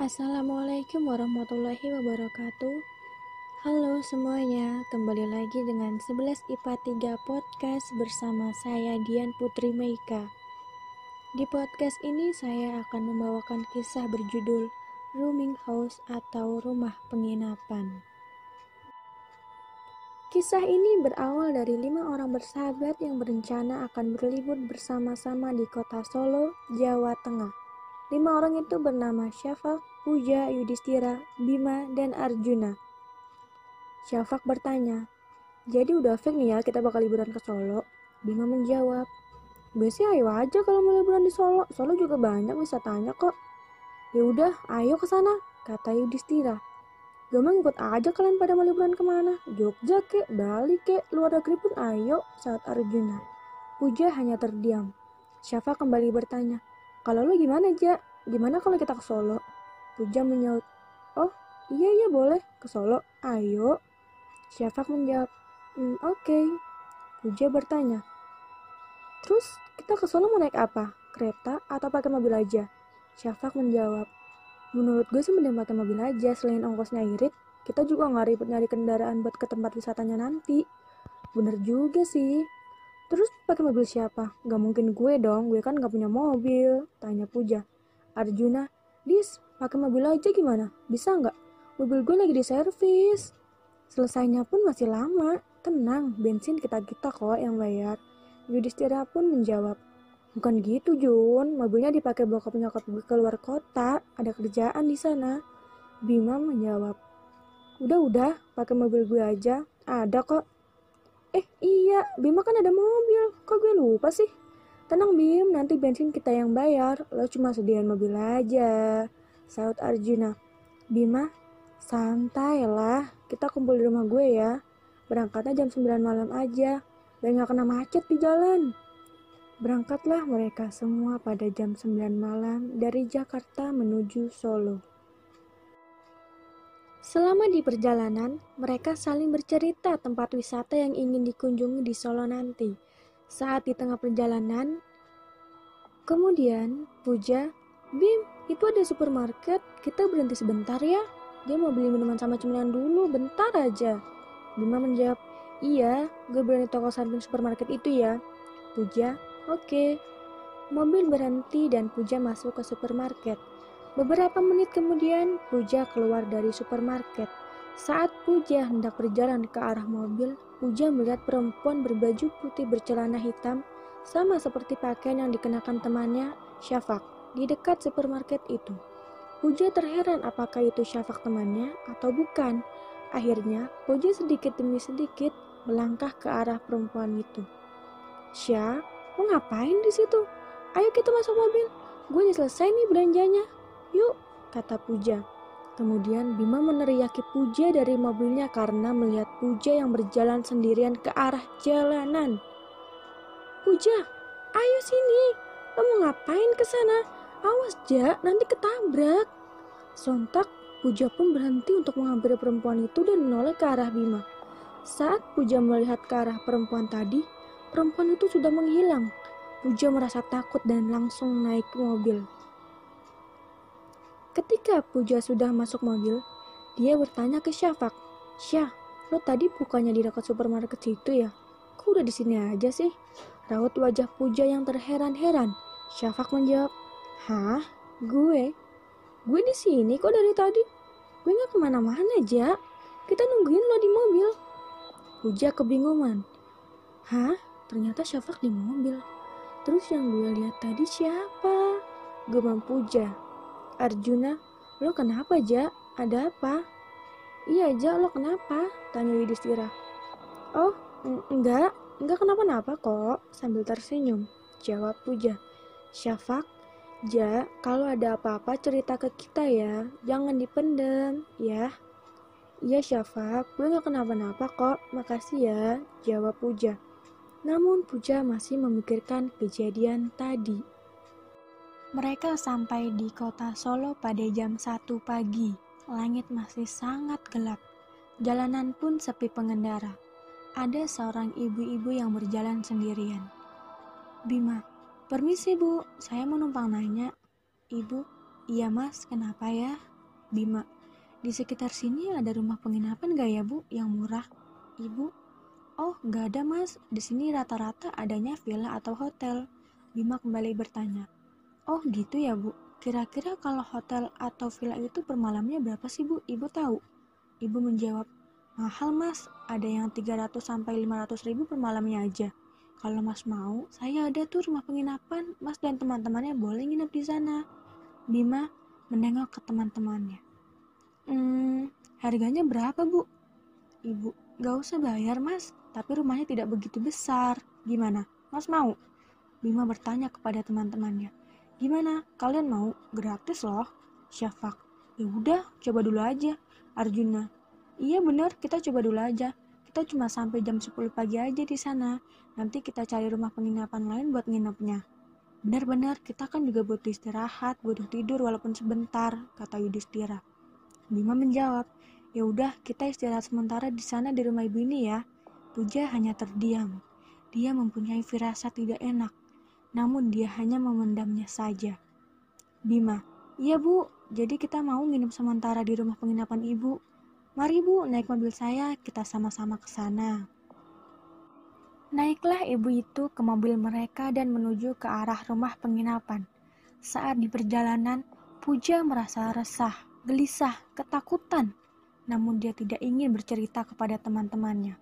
Assalamualaikum warahmatullahi wabarakatuh. Halo semuanya, kembali lagi dengan 11 IPA 3 Podcast bersama saya Dian Putri Meika. Di podcast ini saya akan membawakan kisah berjudul Rooming House atau Rumah Penginapan. Kisah ini berawal dari lima orang bersahabat yang berencana akan berlibur bersama-sama di kota Solo, Jawa Tengah. Lima orang itu bernama Syafak, Puja, Yudhistira, Bima, dan Arjuna. Syafak bertanya, jadi udah fix nih ya kita bakal liburan ke Solo? Bima menjawab, biasanya ayo aja kalau mau liburan di Solo. Solo juga banyak wisatanya kok. Ya udah, ayo ke sana, kata Yudhistira. Gampang ikut aja kalian pada mau liburan ke mana? Jogja kek, Bali kek, luar negeri pun ayo, saat Arjuna. Puja hanya terdiam. Syafak kembali bertanya, kalau lu gimana, Ja? Gimana kalau kita ke Solo? Puja menyaut, Oh, iya iya boleh, ke Solo, ayo. Syafak menjawab, hmm, oke. Okay. Puja bertanya, Terus kita ke Solo mau naik apa? Kereta atau pakai mobil aja? Syafak menjawab, Menurut gue sih mending pakai mobil aja, selain ongkosnya irit, kita juga nggak ribet nyari kendaraan buat ke tempat wisatanya nanti. Bener juga sih. Terus pakai mobil siapa? Gak mungkin gue dong, gue kan gak punya mobil. Tanya Puja. Arjuna, Dis, pakai mobil aja gimana? Bisa nggak? Mobil gue lagi di servis. Selesainya pun masih lama. Tenang, bensin kita-kita kok yang bayar. Yudhistira pun menjawab, Bukan gitu Jun, mobilnya dipakai bokap nyokap gue keluar kota, ada kerjaan di sana. Bima menjawab, Udah-udah, pakai mobil gue aja, ada kok. Eh iya, Bima kan ada mobil, kok gue lupa sih? Tenang Bim, nanti bensin kita yang bayar, lo cuma sediain mobil aja. Saud Arjuna. Bima, santai lah, kita kumpul di rumah gue ya. Berangkatnya jam 9 malam aja, biar gak kena macet di jalan. Berangkatlah mereka semua pada jam 9 malam dari Jakarta menuju Solo. Selama di perjalanan, mereka saling bercerita tempat wisata yang ingin dikunjungi di Solo nanti. Saat di tengah perjalanan, kemudian Puja, Bim, itu ada supermarket, kita berhenti sebentar ya. Dia mau beli minuman sama cemilan dulu, bentar aja. Bima menjawab, iya, gue berani toko samping supermarket itu ya. Puja, oke. Okay. Mobil berhenti dan Puja masuk ke supermarket. Beberapa menit kemudian, Puja keluar dari supermarket. Saat Puja hendak berjalan ke arah mobil, Puja melihat perempuan berbaju putih bercelana hitam, sama seperti pakaian yang dikenakan temannya, Syafak, di dekat supermarket itu. Puja terheran apakah itu Syafak temannya atau bukan. Akhirnya, Puja sedikit demi sedikit melangkah ke arah perempuan itu. Syah, mau ngapain di situ? Ayo kita masuk mobil. Gue udah selesai nih belanjanya. Yuk, kata Puja. Kemudian Bima meneriaki Puja dari mobilnya karena melihat Puja yang berjalan sendirian ke arah jalanan. Puja, ayo sini. Mau ngapain ke sana? Awas, Ja, nanti ketabrak. Sontak, Puja pun berhenti untuk menghampiri perempuan itu dan menoleh ke arah Bima. Saat Puja melihat ke arah perempuan tadi, perempuan itu sudah menghilang. Puja merasa takut dan langsung naik mobil. Ketika Puja sudah masuk mobil, dia bertanya ke Syafak, Syah, lo tadi bukannya di dekat supermarket situ ya? Kok udah di sini aja sih? Raut wajah Puja yang terheran-heran. Syafak menjawab, Hah? Gue? Gue di sini kok dari tadi? Gue gak ke mana-mana aja. Kita nungguin lo di mobil. Puja kebingungan. Hah? Ternyata Syafak di mobil. Terus yang gue lihat tadi siapa? Gumam Puja. Arjuna, lo kenapa, Ja? Ada apa? Iya, Ja, lo kenapa? Tanya Yudhistira. Oh, enggak, enggak kenapa-napa kok, sambil tersenyum. Jawab Puja. Syafak, Ja, kalau ada apa-apa cerita ke kita ya, jangan dipendem, ya. Iya Syafak, gue gak kenapa-napa kok, makasih ya, jawab Puja. Namun Puja masih memikirkan kejadian tadi. Mereka sampai di kota Solo pada jam 1 pagi. Langit masih sangat gelap. Jalanan pun sepi pengendara. Ada seorang ibu-ibu yang berjalan sendirian. Bima, permisi bu, saya mau numpang nanya. Ibu, Iya mas, kenapa ya? Bima, di sekitar sini ada rumah penginapan gak ya bu yang murah? Ibu, oh gak ada mas, di sini rata-rata adanya villa atau hotel. Bima kembali bertanya, oh gitu ya bu, kira-kira kalau hotel atau villa itu per malamnya berapa sih bu? Ibu tahu? Ibu menjawab, mahal mas, ada yang 300 sampai 500 ribu per malamnya aja. Kalau mas mau, saya ada tuh rumah penginapan, mas dan teman-temannya boleh nginep di sana. Bima menengok ke teman-temannya. Hmm, harganya berapa bu? Ibu, gak usah bayar mas, tapi rumahnya tidak begitu besar. Gimana, mas mau? Bima bertanya kepada teman-temannya. Gimana, kalian mau? Gratis loh. Syafak, ya udah, coba dulu aja. Arjuna, iya bener, kita coba dulu aja. Kita cuma sampai jam 10 pagi aja di sana. Nanti kita cari rumah penginapan lain buat nginepnya. Benar-benar kita kan juga butuh istirahat, butuh tidur walaupun sebentar, kata Yudhistira. Bima menjawab, ya udah kita istirahat sementara di sana di rumah ibu ini ya. Puja hanya terdiam. Dia mempunyai firasat tidak enak, namun dia hanya memendamnya saja. Bima, iya bu, jadi kita mau nginep sementara di rumah penginapan ibu. Mari bu, naik mobil saya, kita sama-sama ke sana. Naiklah ibu itu ke mobil mereka dan menuju ke arah rumah penginapan. Saat di perjalanan, Puja merasa resah, gelisah, ketakutan. Namun dia tidak ingin bercerita kepada teman-temannya.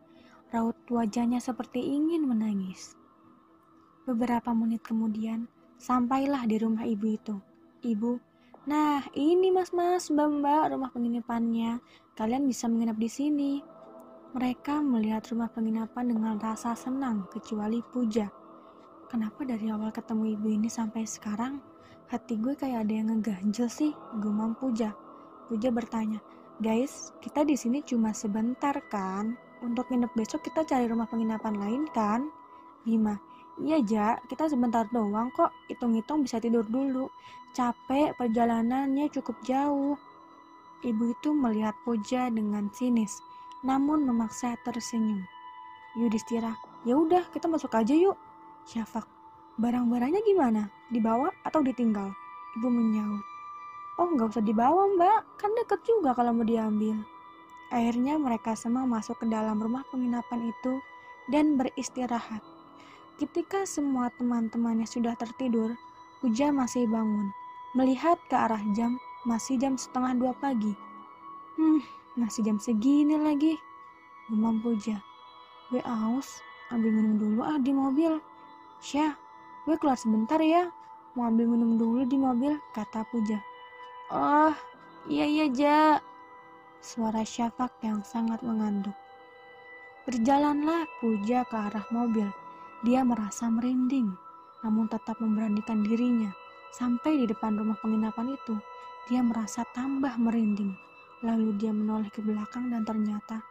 Raut wajahnya seperti ingin menangis. Beberapa menit kemudian, sampailah di rumah ibu itu. Ibu, nah ini mas-mas, mbak-mbak rumah penginapannya. Kalian bisa menginap di sini. Mereka melihat rumah penginapan dengan rasa senang, kecuali Puja. Kenapa dari awal ketemu ibu ini sampai sekarang, hati gue kayak ada yang ngeganjel sih, gumam Puja. Puja bertanya, guys, kita di sini cuma sebentar kan? Untuk nginep besok kita cari rumah penginapan lain kan? Bima, iya Ja, kita sebentar doang kok, hitung-hitung bisa tidur dulu. Capek, perjalanannya cukup jauh. Ibu itu melihat Puja dengan sinis namun memaksa tersenyum. Yudhistira, ya udah kita masuk aja yuk. Syafak, barang-barangnya gimana? Dibawa atau ditinggal? Ibu menjawab. Oh nggak usah dibawa mbak, kan deket juga kalau mau diambil. Akhirnya mereka semua masuk ke dalam rumah penginapan itu dan beristirahat. Ketika semua teman-temannya sudah tertidur, Puja masih bangun. Melihat ke arah jam, masih jam setengah dua pagi. Hmm, masih jam segini lagi. Gumam Puja. Gue aus, ambil minum dulu ah di mobil. Syah, gue keluar sebentar ya. Mau ambil minum dulu di mobil, kata Puja. Oh, iya iya Ja. Suara Syafak yang sangat mengantuk. Berjalanlah Puja ke arah mobil. Dia merasa merinding, namun tetap memberanikan dirinya. Sampai di depan rumah penginapan itu, dia merasa tambah merinding. Lalu dia menoleh ke belakang dan ternyata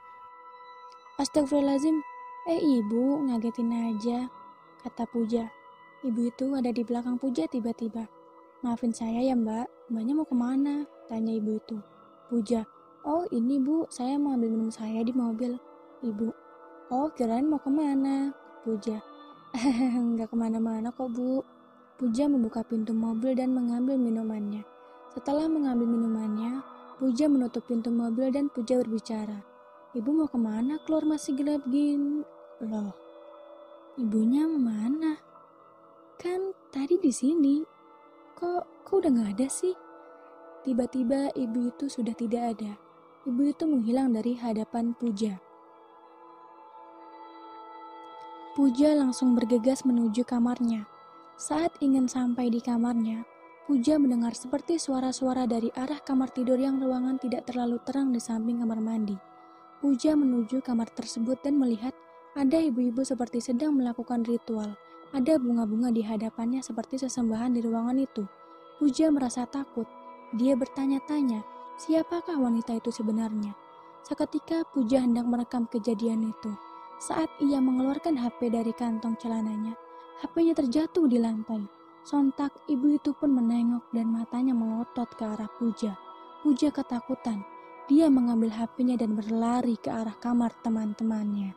Astagfirullahaladzim, eh ibu ngagetin aja, kata Puja. Ibu itu ada di belakang Puja tiba-tiba. Maafin saya ya mbak, mbaknya mau ke mana? Tanya ibu itu. Puja, oh ini bu, saya mau ambil minum saya di mobil. Ibu, oh kirain mau ke mana? Puja, enggak ke mana-mana kok bu. Puja membuka pintu mobil dan mengambil minumannya. Setelah mengambil minumannya, Puja menutup pintu mobil dan Puja berbicara. Ibu mau ke mana keluar masih gelap gini? Loh, ibunya mana? Kan tadi di sini. Kok, kok udah gak ada sih? Tiba-tiba ibu itu sudah tidak ada. Ibu itu menghilang dari hadapan Puja. Puja langsung bergegas menuju kamarnya. Saat ingin sampai di kamarnya, Puja mendengar seperti suara-suara dari arah kamar tidur yang ruangan tidak terlalu terang di samping kamar mandi. Puja menuju kamar tersebut dan melihat ada ibu-ibu seperti sedang melakukan ritual. Ada bunga-bunga di hadapannya seperti sesembahan di ruangan itu. Puja merasa takut. Dia bertanya-tanya, siapakah wanita itu sebenarnya? Seketika Puja hendak merekam kejadian itu. Saat ia mengeluarkan HP dari kantong celananya, HP-nya terjatuh di lantai. Sontak ibu itu pun menengok dan matanya melotot ke arah Puja. Puja ketakutan. Dia mengambil HP-nya dan berlari ke arah kamar teman-temannya.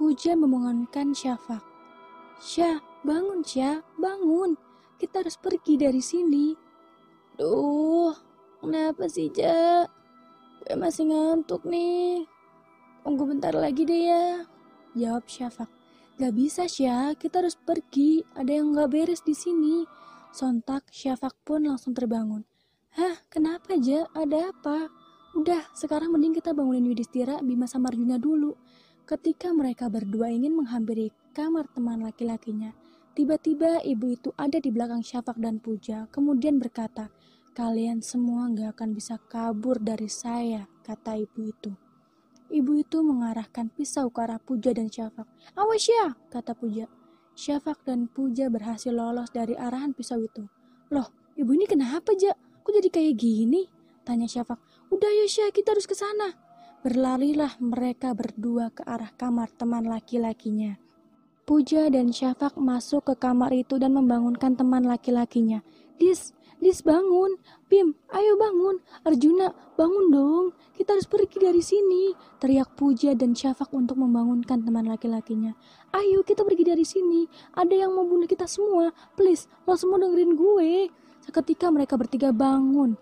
Puja memohonkan Syafak. Syah, bangun Syah, bangun. Kita harus pergi dari sini. Duh, kenapa sih, Ja? Gue masih ngantuk nih. Tunggu bentar lagi deh ya. Jawab Syafak. Gak bisa, Syah. Kita harus pergi. Ada yang gak beres di sini. Sontak, Syafak pun langsung terbangun. Hah, kenapa, Ja? Ada apa? Udah, sekarang mending kita bangunin Yudhistira, Bima sama Arjuna dulu. Ketika mereka berdua ingin menghampiri kamar teman laki-lakinya, tiba-tiba ibu itu ada di belakang Syafak dan Puja, kemudian berkata, Kalian semua gak akan bisa kabur dari saya, kata ibu itu. Ibu itu mengarahkan pisau ke arah Puja dan Syafak. Awas ya, kata Puja. Syafak dan Puja berhasil lolos dari arahan pisau itu. Loh, ibu ini kenapa, Ja? Kok jadi kayak gini? Tanya Syafak. Udah ya Syah, kita harus ke sana. Berlarilah mereka berdua ke arah kamar teman laki-lakinya. Puja dan Syafak masuk ke kamar itu dan membangunkan teman laki-lakinya. Dis, Dis bangun, Bim, ayo bangun, Arjuna, bangun dong, kita harus pergi dari sini. Teriak Puja dan Syafak untuk membangunkan teman laki-lakinya. Ayo kita pergi dari sini, ada yang mau bunuh kita semua, please, lo semua dengerin gue. Seketika mereka bertiga bangun.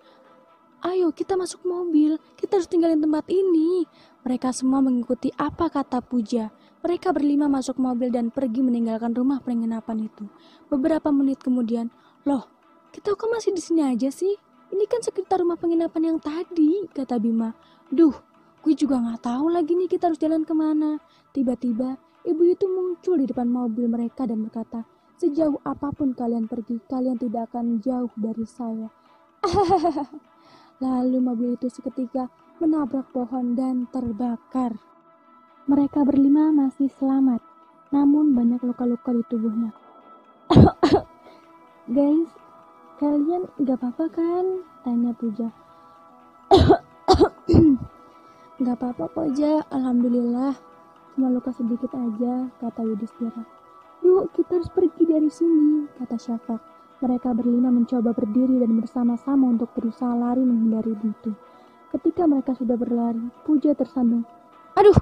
Ayo kita masuk mobil, kita harus tinggalin tempat ini. Mereka semua mengikuti apa kata Puja. Mereka berlima masuk mobil dan pergi meninggalkan rumah penginapan itu. Beberapa menit kemudian, loh, kita kok masih di sini aja sih? Ini kan sekitar rumah penginapan yang tadi, kata Bima. Duh, gue juga nggak tahu lagi nih kita harus jalan ke mana. Tiba-tiba, ibu itu muncul di depan mobil mereka dan berkata, Sejauh apa pun kalian pergi, kalian tidak akan jauh dari saya. Lalu mobil itu seketika menabrak pohon dan terbakar. Mereka berlima masih selamat, namun banyak luka-luka di tubuhnya. Guys, Kalian gak apa-apa kan? Tanya Puja. gak apa-apa kok Ja, Alhamdulillah. Cuma luka sedikit aja, kata Yudhistira. Yuk, kita harus pergi dari sini, kata Syafak. Mereka berlima mencoba berdiri dan bersama-sama untuk berusaha lari menghindari itu. Ketika mereka sudah berlari, Puja tersandung. Aduh,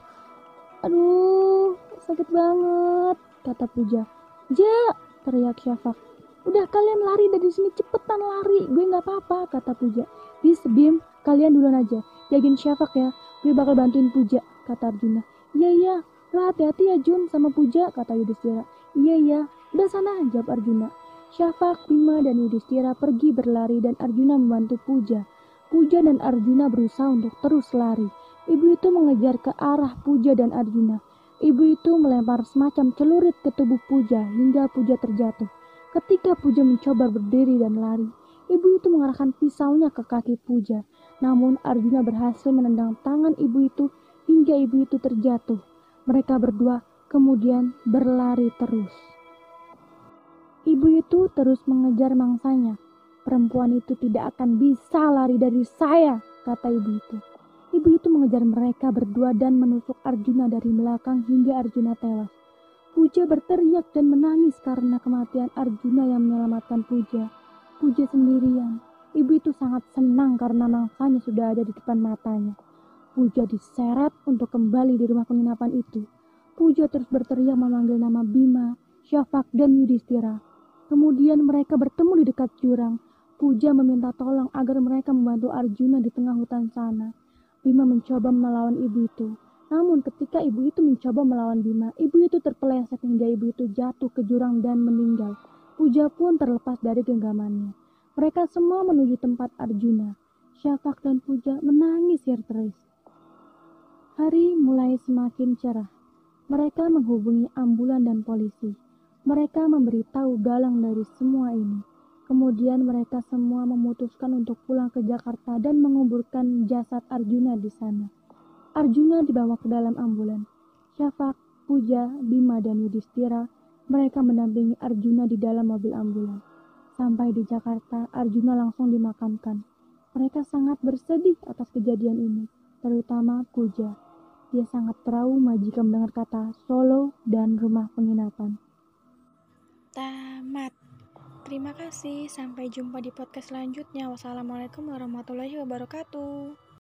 aduh, sakit banget, kata Puja. Ja, teriak Syafak. Udah kalian lari dari sini cepetan lari. Gue nggak apa-apa kata Puja. Bis Bim kalian duluan aja. Jagain Syafak ya. Gue bakal bantuin Puja kata Arjuna. Iya iya. Lah hati-hati ya Jun sama Puja kata Yudhistira. Iya iya. Udah sana jawab Arjuna. Syafak, Bima, dan Yudhistira pergi berlari dan Arjuna membantu Puja. Puja dan Arjuna berusaha untuk terus lari. Ibu itu mengejar ke arah Puja dan Arjuna. Ibu itu melempar semacam celurit ke tubuh Puja hingga Puja terjatuh. Ketika Puja mencoba berdiri dan lari, ibu itu mengarahkan pisaunya ke kaki Puja. Namun Arjuna berhasil menendang tangan ibu itu hingga ibu itu terjatuh. Mereka berdua kemudian berlari terus. Ibu itu terus mengejar mangsanya. Perempuan itu tidak akan bisa lari dari saya, kata ibu itu. Ibu itu mengejar mereka berdua dan menusuk Arjuna dari belakang hingga Arjuna tewas. Puja berteriak dan menangis karena kematian Arjuna yang menyelamatkan Puja. Puja sendirian. Ibu itu sangat senang karena mangsanya sudah ada di depan matanya. Puja diseret untuk kembali di rumah penginapan itu. Puja terus berteriak memanggil nama Bima, Syafak, dan Yudhistira. Kemudian mereka bertemu di dekat jurang. Puja meminta tolong agar mereka membantu Arjuna di tengah hutan sana. Bima mencoba melawan ibu itu. Namun ketika ibu itu mencoba melawan Bima, ibu itu terpeleset hingga ibu itu jatuh ke jurang dan meninggal. Puja pun terlepas dari genggamannya. Mereka semua menuju tempat Arjuna. Syafak dan Puja menangis histeris. Hari mulai semakin cerah. Mereka menghubungi ambulan dan polisi. Mereka memberitahu dalang dari semua ini. Kemudian mereka semua memutuskan untuk pulang ke Jakarta dan menguburkan jasad Arjuna di sana. Arjuna dibawa ke dalam ambulan. Syafak, Puja, Bima, dan Yudhistira mereka mendampingi Arjuna di dalam mobil ambulan. Sampai di Jakarta, Arjuna langsung dimakamkan. Mereka sangat bersedih atas kejadian ini, terutama Puja. Dia sangat trauma jika mendengar kata Solo dan rumah penginapan. Tamat. Terima kasih. Sampai jumpa di podcast selanjutnya. Wassalamualaikum warahmatullahi wabarakatuh.